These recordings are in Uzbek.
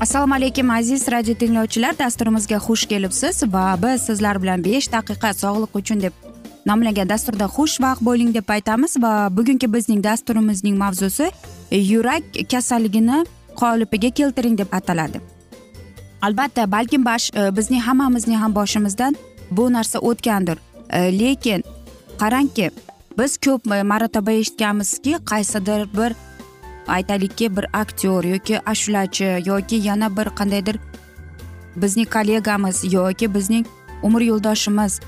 assalomu alaykum aziz radio tinglovchilar. Dasturimizga xush kelibsiz va biz sizlar bilan besh daqiqa sog'liq uchun deb nomlangan dasturda xushvaqt bo'ling deb aytamiz va bugungi bizning dasturimizning mavzusi yurak kasalligini qolipiga keltiring deb ataladi. Albatta balkim bash e, bizning hammamizning ham boshimizdan bu narsa o'tgandir. E, lekin qarangki biz ko'p e, marotaba eshitganmizki qaysidir bir aytaylikki bir aktyor yoki ashulachi yoki yana bir qandaydir bizning kollegamiz yoki bizning umr yo'ldoshimiz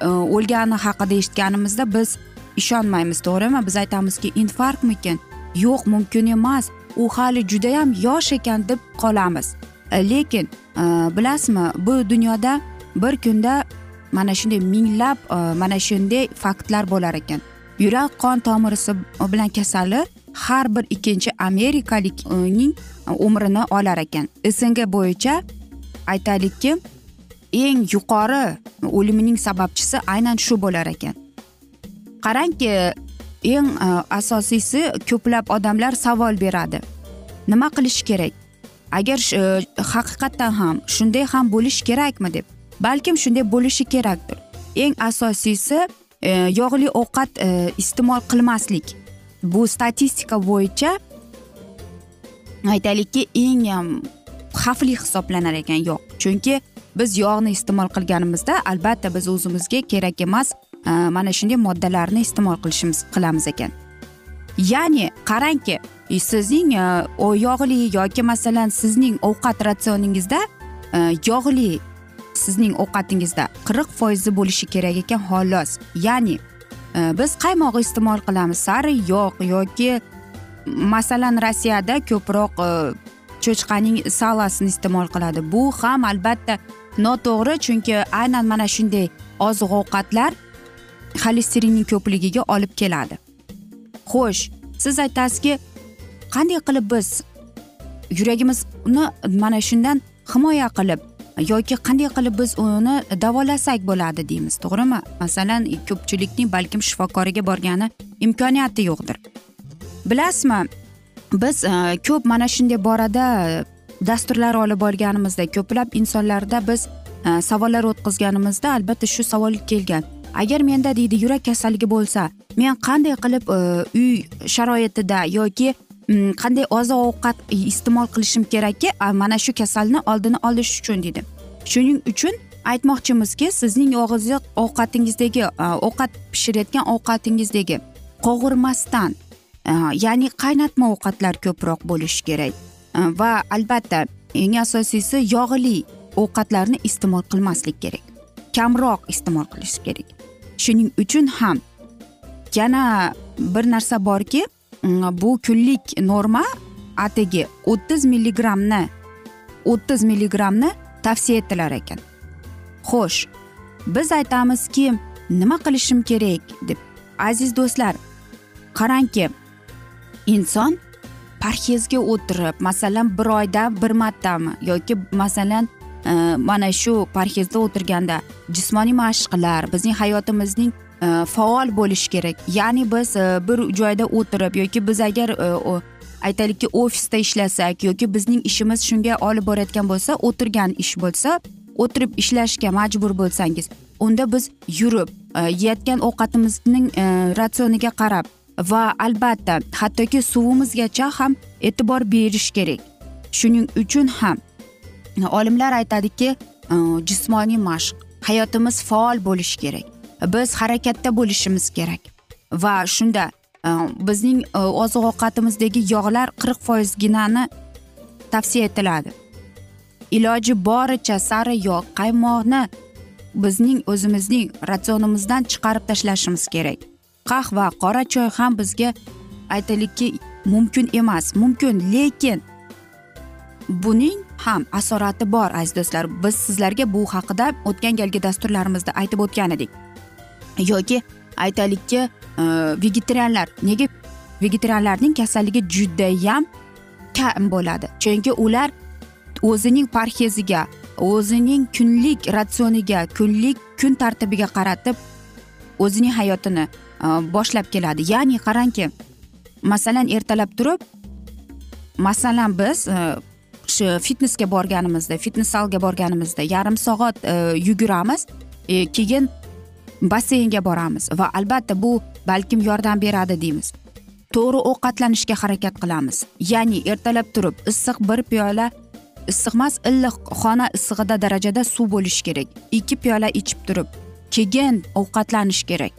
e, o'lgani haqida eshitganimizda biz ishonmaymiz to'g'rimi? Biz aytamizki infarktmikin? Yo'q mumkin emas. U hali judayam yosh ekan deb qolamiz. E, lekin e, bilasizmi bu dunyoda bir kunda mana shunday minglab mana shunday faktlar bo'lar ekan. Yurak qon tomirisi bilan kasallar har bir ikkinchi amerikalikning e, umrini olar ekan. Sng bo'yicha aytaylikki eng yuqori o'limining sababchisi aynan shu bo'lar ekan. Qarangki eng e, asosiysi ko'plab odamlar savol beradi. Nima qilish kerak? Agar e, haqiqatdan ham shunday ham bo'lishi kerakmi deb. Balkim shunday bo'lishi kerakdir. Eng asosiysi yog'li ovqat iste'mol qilmaslik. Bu statistika bo'yicha aytaylikki eng xavfli hisoblanar ekan yog' chunki biz yog'ni iste'mol qilganimizda albatta biz o'zimizga kerak emas e, mana shunday moddalarni iste'mol qilishimiz qilamiz ekan. Ya'ni qarangki sizning e, yog'li yoki masalan sizning ovqat ratsioningizda e, yog'li sizning ovqatingizda qirq foizi bo'lishi kerak ekan xolos. Ya'ni Э, biz qaymoq iste'mol qilamiz. Sariq yog' yoki masalan rossiyada ko'proq e, cho'chqaning salasini iste'mol qiladi. Bu ham albatta noto'g'ri chunki aynan mana shunday oziq ovqatlar xolesterinning ko'pligiga olib keladi. Xo'sh siz aytasizki qanday qilib biz yuragimizni mana shundan himoya qilib yoki qanday qilib biz uni davolasak bo'ladi deymiz to'g'rimi? Masalan ko'pchilikning balkim shifokoriga borgani imkoniyati yo'qdir. Bilasizmi biz e, ko'p mana shunday borada dasturlar olib borganimizda ko'plab insonlarda biz e, savollar o'tkazganimizda albatta shu savol kelgan. Agar menda deydi yurak kasalligi bo'lsa men qanday qilib e, uy sharoitida yoki qanday oziq ovqat iste'mol qilishim kerakki mana shu kasalni oldini olish uchun deydi shuning uchun aytmoqchimizki sizning oziq ovqatingizdagi ovqat pishirayotgan ovqatingizdagi qovurmasdan ya'ni qaynatma ovqatlar ko'proq bo'lishi kerak. Va albatta eng asosiysi yog'li ovqatlarni iste'mol qilmaslik kerak. Kamroq iste'mol qilish kerak. Shuning uchun ham yana bir narsa borki bu kunlik norma atigi o'ttiz milligrammni o'ttiz milligrammni tavsiya etilar ekan xo'sh biz aytamizki nima qilishim kerak deb aziz do'stlar qarangki inson parhezga o'tirib masalan bir oyda bir martami yoki masalan mana shu parhezda o'tirganda jismoniy mashqlar bizning hayotimizning Э, faol bo'lishi kerak. Ya'ni biz e, bir joyda o'tirib yoki biz agar e, aytaylikki ofisda ishlasak yoki bizning ishimiz shunga olib borayotgan bo'lsa o'tirgan ish bo'lsa o'tirib ishlashga majbur bo'lsangiz unda biz yurib e, yeyotgan ovqatimizning ratsioniga qarab va albatta hattoki suvimizgacha ham e'tibor berish kerak. Shuning uchun ham olimlar aytadiki jismoniy mashq hayotimiz faol bo'lishi kerak. Biz harakatda bo'lishimiz kerak. Va shunda e, bizning e, oziq ovqatimizdagi yog'lar qirq foizginani tavsiya etiladi. Iloji boricha sari yog' qaymoqni bizning o'zimizning ratsionimizdan chiqarib tashlashimiz kerak. Qahva qora choy ham bizga aytaylikki mumkin emas mumkin lekin buning ham asorati bor aziz do'stlar. Biz sizlarga bu haqida o'tgan galgi dasturlarimizda aytib o'tgan edik. Yoki aytaylikki e, vegetarianlar nega vegetarianlarning kasalligi judayam kam bo'ladi? Chunki ular o'zining parheziga o'zining kunlik ratsioniga kunlik kun tartibiga qaratib o'zining hayotini e, boshlab keladi. Ya'ni qarangki masalan ertalab turib masalan biz e, shu fitnesga borganimizda fitnes zalga borganimizda yarim soat yuguramiz keyin basseynga boramiz va albatta bu balkim yordam beradi deymiz. To'g'ri ovqatlanishga harakat qilamiz. Ya'ni ertalab turib issiq bir piyola issiq emas xona issig'ida darajada suv bo'lishi kerak. Ikki piyola ichib turib keyin ovqatlanish kerak.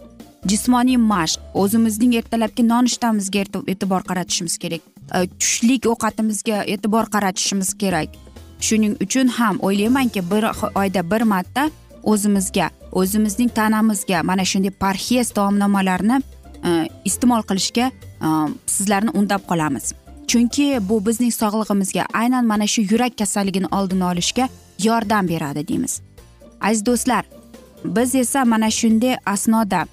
Jismoniy mashq o'zimizning ertalabki nonushtamizga e'tibor qaratishimiz kerak. Tushlik ovqatimizga e'tibor qaratishimiz kerak. Shuning uchun ham o'ylaymanki bir oyda bir marta o'zimizga o'zimizning tanamizga mana shunday parhez taomnomalarni e, iste'mol qilishga e, sizlarni undab qolamiz. Chunki bu bizning sog'lig'imizga aynan mana shu yurak kasalligini oldini olishga yordam beradi deymiz. Aziz do'stlar biz esa mana shunday asnoda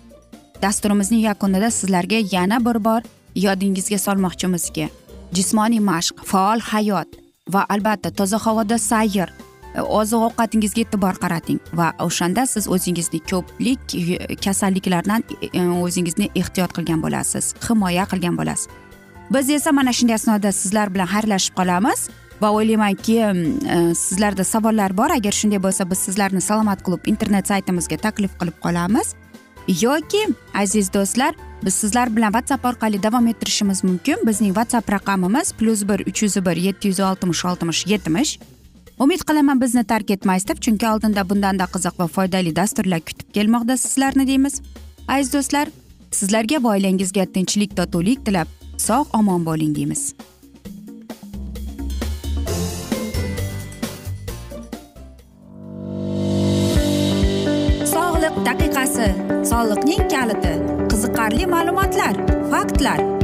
dasturimizning yakunida sizlarga yana bir bor yodingizga solmoqchimizki jismoniy mashq faol hayot va albatta toza havoda sayr oziq ovqatingizga e'tibor qarating va o'shanda siz o'zingizni ko'plik kasalliklardan o'zingizni ehtiyot qilgan bo'lasiz himoya qilgan bo'lasiz. Biz esa mana shunday asnoda sizlar bilan xayrlashib qolamiz va o'ylaymanki e, sizlarda savollar bor. Agar shunday bo'lsa biz sizlarni salomat klub internet saytimizga taklif qilib qolamiz. Yoki aziz do'stlar biz sizlar bilan whatsapp orqali davom ettirishimiz mumkin. Bizning whatsapp raqamimiz plyus bir uch yuz bir yetti yuz oltmish oltmish yetmish umid qilaman bizni tark etmaysiz deb chunki oldinda bundanda qiziq va foydali dasturlar kutib kelmoqda sizlarni deymiz. Aziz do'stlar sizlarga va oilangizga tinchlik totuvlik tilab sog' omon bo'ling deymiz. Sog'liq daqiqasi soliqning kaliti qiziqarli ma'lumotlar faktlar.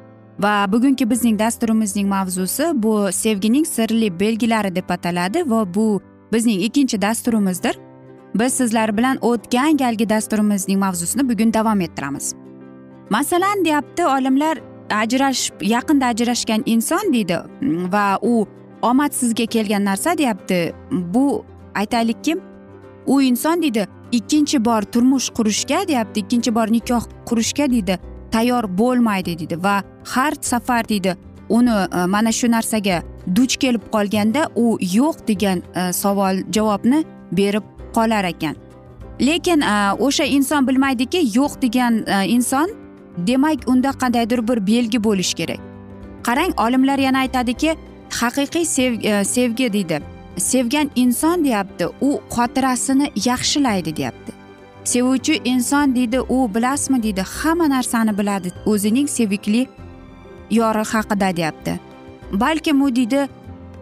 Va bugungi bizning dasturimizning mavzusi bu sevgining sirli belgilari deb ataladi va bu bizning ikkinchi dasturimizdir. Biz sizlar bilan o'tgan galgi dasturimizning mavzusini bugun davom ettiramiz. Masalan deyapti olimlar ajrashib yaqinda ajrashgan inson deydi mm, va u omadsizga kelgan narsa deyapti. Bu aytaylikki u inson deydi ikkinchi bor turmush qurishga deyapti ikkinchi bor nikoh qurishga deydi. Tayyor bo'lmaydi deydi va har safar deydi uni e, mana shu narsaga duch kelib qolganda u yo'q degan e, savol javobni berib qolar ekan. Lekin e, o'sha inson bilmaydiki yo'q degan inson demak unda qandaydir bir belgi bo'lishi kerak. Qarang olimlar yana aytadiki haqiqiy sevgi deydi. Sevgan inson deyapti u xotirasini yaxshilaydi deyapti. Sevuvchi inson deydi u bilasizmi deydi hamma narsani biladi. O'zining sevikli yori haqida deyapti. Balkim u deydi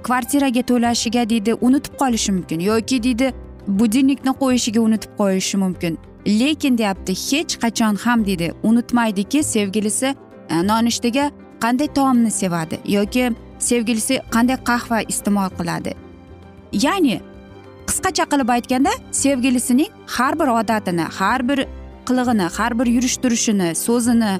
kvartiraga to'lashiga deydi unutib qolishi mumkin. Yoki deydi budilnikni qo'yishiga unutib qo'yishi mumkin. Lekin deyapti hech qachon ham deydi unutmaydiki sevgilisi e, nonushtaga qanday taomni sevadi? Yoki sevgilisi qanday qahva iste'mol qiladi? Ya'ni qisqacha qilib aytganda sevgilisining har bir odatini har bir qilig'ini har bir yurish turishini so'zini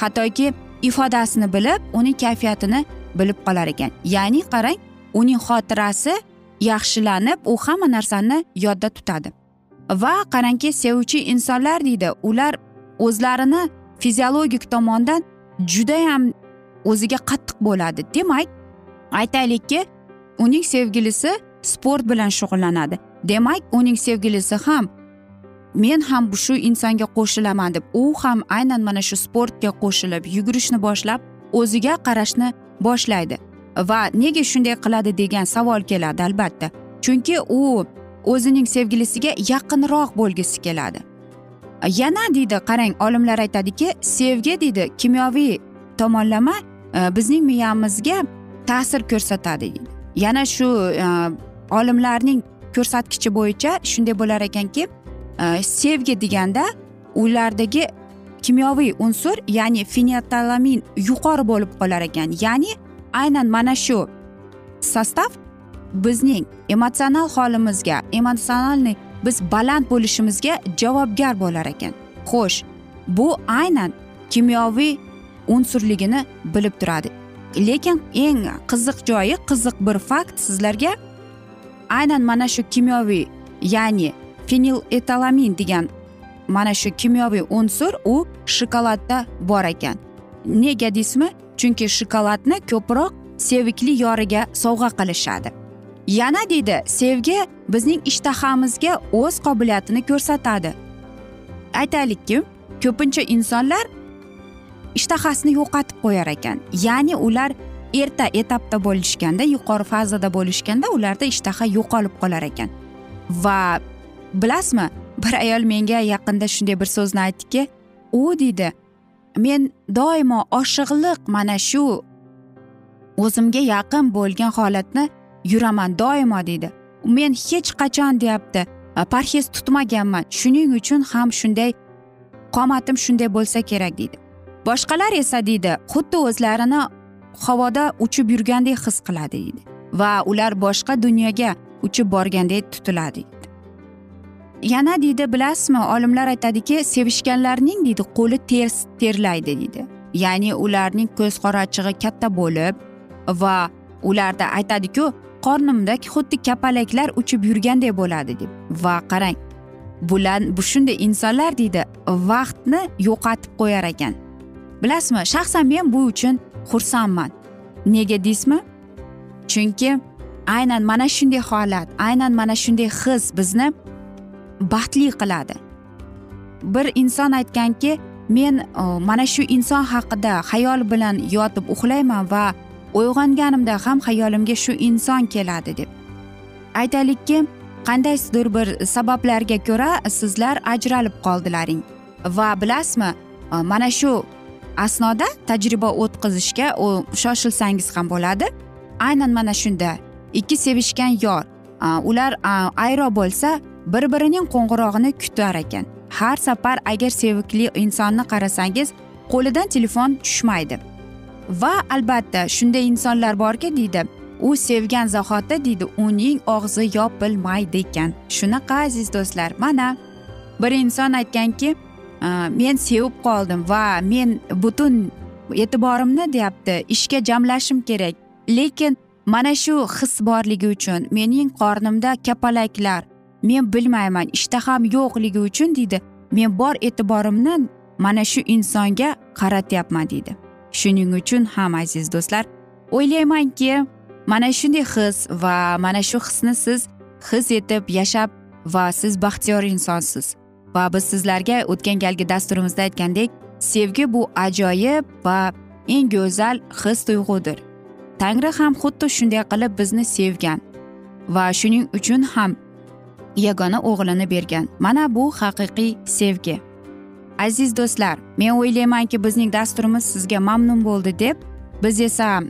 hattoki ifodasini bilib uning kayfiyatini bilib qolar ekan. Ya'ni qarang uning xotirasi yaxshilanib u hamma narsani yodda tutadi. Va qarangki sevuvchi insonlar deydi ular o'zlarini fiziologik tomondan judayam o'ziga qattiq bo'ladi. Demak aytaylikki uning sevgilisi sport bilan shug'ullanadi. Demak uning sevgilisi ham men ham shu insonga qo'shilaman deb u ham aynan mana shu sportga qo'shilib yugurishni boshlab o'ziga qarashni boshlaydi. Va nega shunday qiladi degan savol keladi albatta. Chunki u o'zining sevgilisiga yaqinroq bo'lgisi keladi. Yana deydi qarang olimlar aytadiki sevgi deydi kimyoviy tomonlama e, bizning miyamizga ta'sir ko'rsatadi. Deydi yana shu e, olimlarning ko'rsatkichi bo'yicha shunday bo'lar ekanki e, sevgi deganda ulardagi kimyoviy unsur ya'ni fenetalamin yuqori bo'lib qolar ekan. Ya'ni aynan mana shu sostav bizning emotsional holimizga emotsionalniy biz baland bo'lishimizga javobgar bo'lar ekan. Xo'sh bu aynan kimyoviy unsurligini bilib turadi. Lekin eng qiziq joyi qiziq bir fakt sizlarga aynan mana shu kimyoviy ya'ni feniletalamin degan mana shu kimyoviy unsur u shokoladda bor ekan. Nega deysizmi? Chunki shokoladni ko'proq sevikli yoriga sovg'a qilishadi. Yana deydi sevgi bizning ishtahamizga o'z qobiliyatini ko'rsatadi. Aytaylikki ko'pincha insonlar ishtahasini yo'qotib qo'yar ekan. Ya'ni ular erta etapda bo'lishganda yuqori fazada bo'lishganda ularda ishtaha yo'qolib qolar ekan. Va bilasizmi bir ayol menga yaqinda shunday bir so'zni aytdiki u deydi men doimo oshiqliq mana shu o'zimga yaqin bo'lgan holatni yuraman doimo deydi men hech qachon deyapti parhez tutmaganman. Shuning uchun ham shunday qomatim shunday bo'lsa kerak deydi boshqalar esa deydi xuddi o'zlarini havoda uchib yurgandek his qiladi deydi va ular boshqa dunyoga uchib borgandek tutiladi yana deydi bilasizmi olimlar aytadiki sevishganlarning deydi qo'li ters terlaydi deydi. Ya'ni ularning ko'z qorachig'i katta bo'lib va ularda aytadiku qornimda xuddi kapalaklar uchib yurgandek bo'ladi deb. Va qarang bular bu shunday insonlar deydi vaqtni yo'qotib qo'yar ekan. Bilasizmi shaxsan men bu uchun xursandman. Nega deysizmi? Chunki aynan mana shunday holat aynan mana shunday his bizni baxtli qiladi. Bir inson aytganki men e, mana shu inson haqida xayol bilan yotib uxlayman va uyg'onganimda ham xayolimga shu inson keladi deb. Aytaylikki qandaysidir bir sabablarga ko'ra sizlar ajralib qoldilaring va bilasizmi e, mana shu asnoda tajriba o'tkazishga shoshilsangiz ham bo'ladi. Aynan mana shunda ikki sevishgan yor ular ayro bo'lsa bir birining qo'ng'irog'ini kutar ekan. Har safar agar sevikli insonni qarasangiz qo'lidan telefon tushmaydi. Va albatta shunday insonlar borki deydi u sevgan zahoti deydi uning og'zi yopilmaydi ekan. Shunaqa aziz do'stlar mana bir inson aytganki Э, men sevib qoldim va men butun e'tiborimni deyapti ishga jamlashim kerak. Lekin mana shu his borligi uchun mening qornimda kapalaklar men bilmayman ishtaham yo'qligi uchun deydi. Men bor e'tiborimni mana shu insonga qaratyapman deydi. Shuning uchun ham aziz do'stlar o'ylaymanki mana shunday his va mana shu hisni siz his etib yashab va siz baxtiyor insonsiz. Va biz sizlarga o'tgan galgi dasturimizda aytgandek sevgi bu ajoyib va eng go'zal his tuyg'udir. Tangri ham xuddi shunday qilib bizni sevgan va shuning uchun ham yagona o'g'lini bergan. Mana bu haqiqiy sevgi. Aziz do'stlar men o'ylaymanki bizning dasturimiz sizga mamnun bo'ldi deb biz esa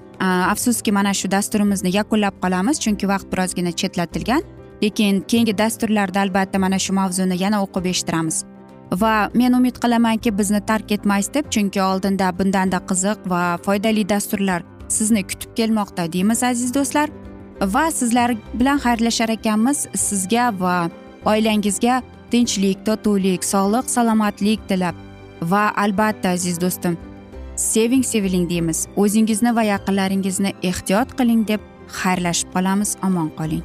afsuski mana shu dasturimizni yakunlab qolamiz chunki vaqt birozgina chetlatilgan. Lekin keyingi dasturlarda albatta mana shu mavzuni yana o'qib eshittiramiz. Va men umid qilamanki bizni tark etmaysiz deb chunki oldinda bundanda qiziq va foydali dasturlar sizni kutib kelmoqda deymiz aziz do'stlar. Va sizlar bilan xayrlashar ekanmiz sizga va oilangizga tinchlik totuvlik sog'lik salomatlik tilab. Va albatta aziz do'stim seving seviling deymiz. O'zingizni va yaqinlaringizni ehtiyot qiling deb xayrlashib qolamiz omon qoling.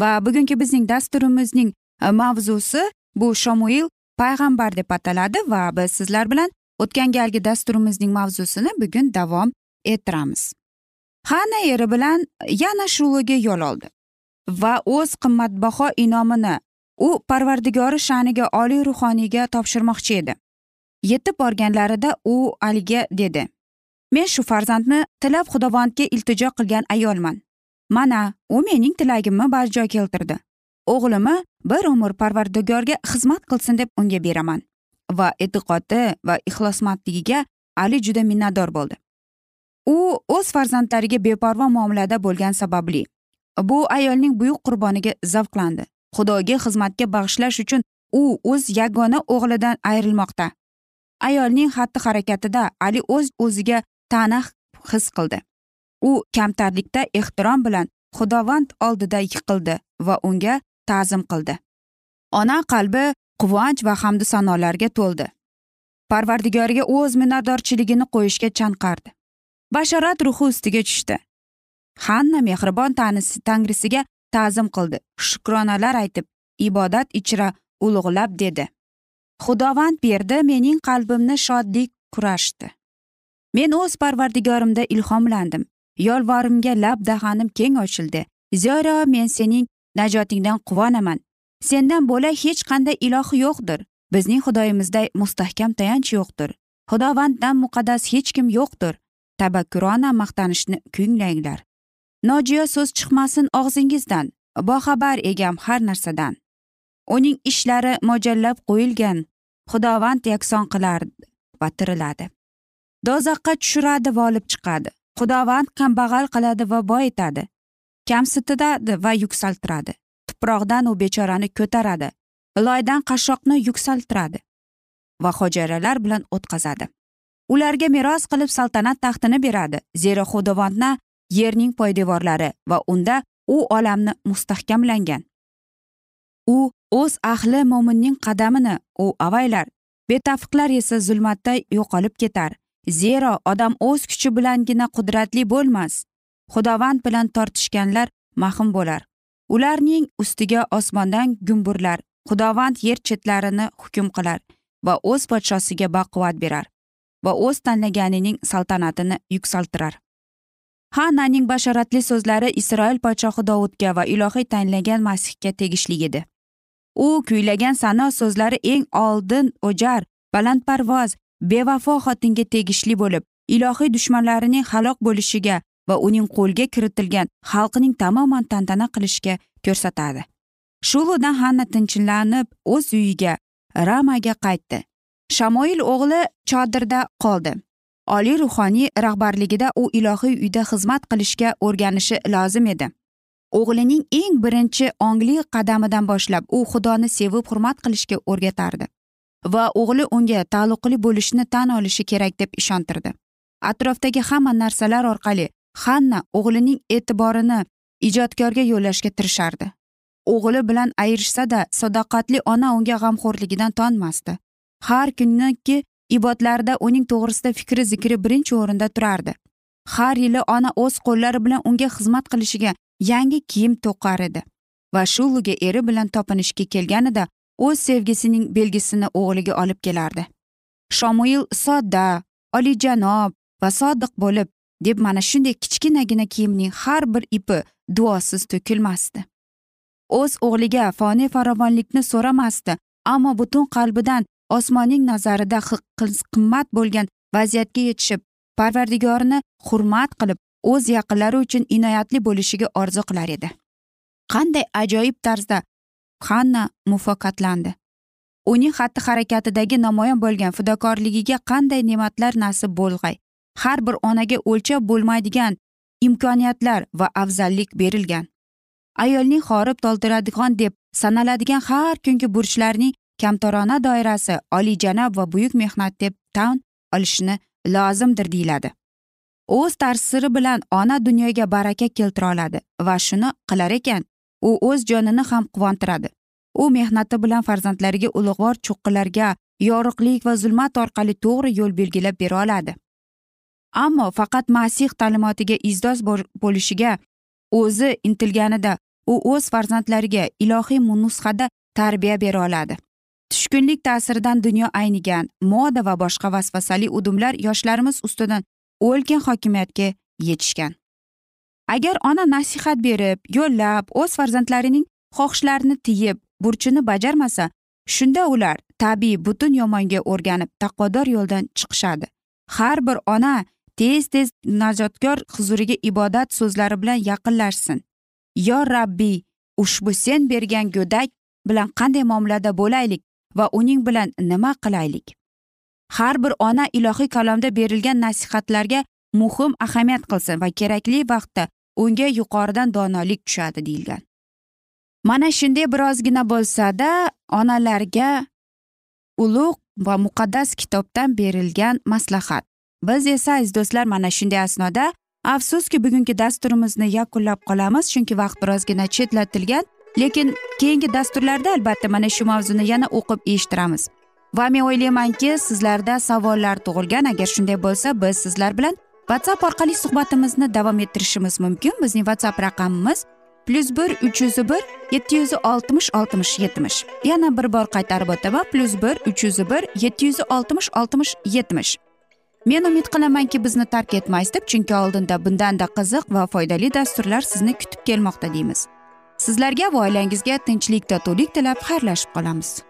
Va bugungi bizning dasturimizning e, mavzusi bu shomuil payg'ambar deb ataladi va biz sizlar bilan o'tgan galgi dasturimizning mavzusini bugun davom ettiramiz. Hana eri bilan yana shuluga yo'l oldi va o'z qimmatbaho inomini u parvardigori sha'niga oliy ruhoniyga topshirmoqchi edi. Yetib borganlarida u aliga dedi men shu farzandni tilab xudovandga iltijo qilgan ayolman. Mana u mening tilagimni barjo keltirdi. O'g'limni bir umr parvardigorga xizmat qilsin deb unga beraman. Va e'tiqodi va ixlosmandligiga ali juda minnatdor bo'ldi. U o'z farzandlariga beparvo muomalada bo'lgani sababli bu ayolning buyuk qurboniga zavqlandi. Xudoga xizmatga bag'ishlash uchun u o'z yagona o'g'lidan ayrilmoqda. Ayolning xatti harakatida ali o'z o'ziga ta'na his qildi. U kamtarlikda ehtirom bilan xudovand oldida yiqildi va unga ta'zim qildi. Ona qalbi quvonch va hamdu sanolarga to'ldi. Parvardigoriga o'z minnatdorchiligini qo'yishga chanqardi. Bashorat ruhi ustiga tushdi. Hanna mehribon tanisi tangrisiga ta'zim qildi. Shukronalar aytib ibodat ichra ulug'lab dedi. Xudovand berdi mening qalbimni shodlik kurashdi. Men o'z parvardigorimda ilhomlandim. Yolvorimga lab dahanim keng ochildi. Zero men sening najotingdan quvonaman. Sendan bo'la hech qanday iloh yo'qdir. Bizning xudoyimizday mustahkam tayanch yo'qdir. Xudovanddan muqaddas hech kim yo'qdir. Tabakkurona maqtanishni kunglanglar nojo'ya so'z chiqmasin og'zingizdan. Boxabar egam har narsadan. Uning ishlari mo'ljallab qo'yilgan. Xudovand yakson qilar va tiriladi. Do'zaxqa tushiradi va olib chiqadi. Xudovand kambag'al qiladi va boyitadi kamsitadi va yuksaltiradi. Tuproqdan u bechorani ko'taradi. Loydan qashshoqni yuksaltiradi va hojaralar bilan o'tkazadi. Ularga meros qilib saltanat taxtini beradi. Zero xudovandni yerning poydevorlari va unda u olamni mustahkamlangan. U o'z ahli mo'minning qadamini u avaylar betafiqlar esa zulmatda yo'qolib ketar. Zero odam o'z kuchi bilangina qudratli bo'lmas. Xudovand bilan tortishganlar mahum bo'lar. Ularning ustiga osmondan gumburlar xudovand yer chetlarini hukm qilar va o'z podshosiga baquvvat berar va o'z tanlaganining saltanatini yuksaltirar. Hannaning bashoratli so'zlari isroil podshohi dovudga va ilohiy tanlagan masihga tegishli edi. U kuylagan sano so'zlari eng oldin o'jar balandparvoz bevafo xotinga tegishli bo'lib ilohiy dushmanlarining halok bo'lishiga va uning qo'lga kiritilgan xalqining tamoman tantana qilishga ko'rsatadi. Shuludan hanna tinchlanib o'z uyiga ramaga qaytdi. Shamoil o'g'li chodirda qoldi. Oliy ruhoniy rahbarligida u ilohiy uyda xizmat qilishga o'rganishi lozim edi. O'g'lining eng birinchi ongli qadamidan boshlab u xudoni sevib hurmat qilishga o'rgatardi. Va o'g'li unga taalluqli bo'lishni tan olishi kerak deb ishontirdi. Atrofdagi hamma narsalar orqali hanna o'g'lining e'tiborini ijodkorga yo'llashga tirishardi. O'g'li bilan ayirishsada sadoqatli ona unga g'amxo'rligidan tonmasdi. Har kunniki ibotlarda uning to'g'risida fikri zikri birinchi o'rinda turardi. Har yili ona o'z qo'llari bilan unga xizmat qilishiga yangi kiyim to'qar edi va shuluga eri bilan topinishga kelganida o'z sevgisining belgisini o'g'liga olib kelardi. Shomuil sodda olijanob va sodiq bo'lib deb mana shunday kichkinagina kiyimning har bir ipi duosiz to'kilmasdi. O'z o'g'liga foniy farovonlikni so'ramasdi ammo butun qalbidan osmonning nazarida qimmat bo'lgan vaziyatga yetishib parvardigorini hurmat qilib o'z yaqinlari uchun inoyatli bo'lishiga orzu qilar edi. Qanday ajoyib tarzda xanna muvaffaqiyatlandi uning xatti harakatidagi namoyon bo'lgan fidokorligiga qanday ne'matlar nasib bo'lg'ay? Har bir onaga o'lchab bo'lmaydigan imkoniyatlar va afzallik berilgan. Ayolning horib to'ldiradigan deb sanaladigan har kungi burchlarning kamtarona doirasi oliyjanob va buyuk mehnat deb tan olishni lozimdir deyiladi. O'z ta'siri bilan ona dunyoga baraka keltira oladi va shuni qilar ekan. U o'z jonini ham quvontiradi. U mehnati bilan farzandlariga ulug'vor cho'qqilarga yorug'lik va zulmat orqali to'g'ri yo'l belgilab bera oladi. Ammo faqat masih ta'limotiga izdos bo'lishiga o'zi intilganida u o'z farzandlariga ilohiy nusxada tarbiya bera oladi. Tushkunlik ta'siridan dunyo aynigan moda va boshqa vasvasali udumlar yoshlarimiz ustidan ulkan hokimiyatga yetishgan. Agar ona nasihat berib yo'llab o'z farzandlarining xohishlarini tiyib burchini bajarmasa shunda ular tabiiy butun yomonga o'rganib taqvodor yo'ldan chiqishadi. Har bir ona tez tez najotkor huzuriga ibodat so'zlari bilan yaqinlashsin. Yo rabbiy ushbu sen bergan go'dak bilan qanday muomalada bo'laylik va uning bilan nima qilaylik? Har bir ona ilohiy kalomda berilgan nasihatlarga muhim ahamiyat qilsin va kerakli vaqtda unga yuqoridan donolik tushadi deyilgan. Mana shunday birozgina bo'lsada onalarga ulug' va muqaddas kitobdan berilgan maslahat. Biz esa aziz do'stlar mana shunday asnoda afsuski bugungi dasturimizni yakunlab qolamiz chunki vaqt birozgina chetlatilgan lekin keyingi dasturlarda albatta mana shu mavzuni yana o'qib eshittiramiz. Va men o'ylaymanki sizlarda savollar tug'ilgan. Agar shunday bo'lsa biz sizlar bilan whatsapp orqali suhbatimizni davom ettirishimiz mumkin. Bizning whatsapp raqamimiz plyus bir uch yuz bir yetti yuz oltmish oltmish yetmish yana bir bor qaytarib o'taman. plyus bir uch yuz bir yetti yuz oltmish oltmish yetmish men umid qilamanki bizni tark etmaysiz deb chunki oldinda bundanda qiziq va foydali dasturlar sizni kutib kelmoqda deymiz. Sizlarga va oilangizga tinchlik totuvlik tilab xayrlashib qolamiz.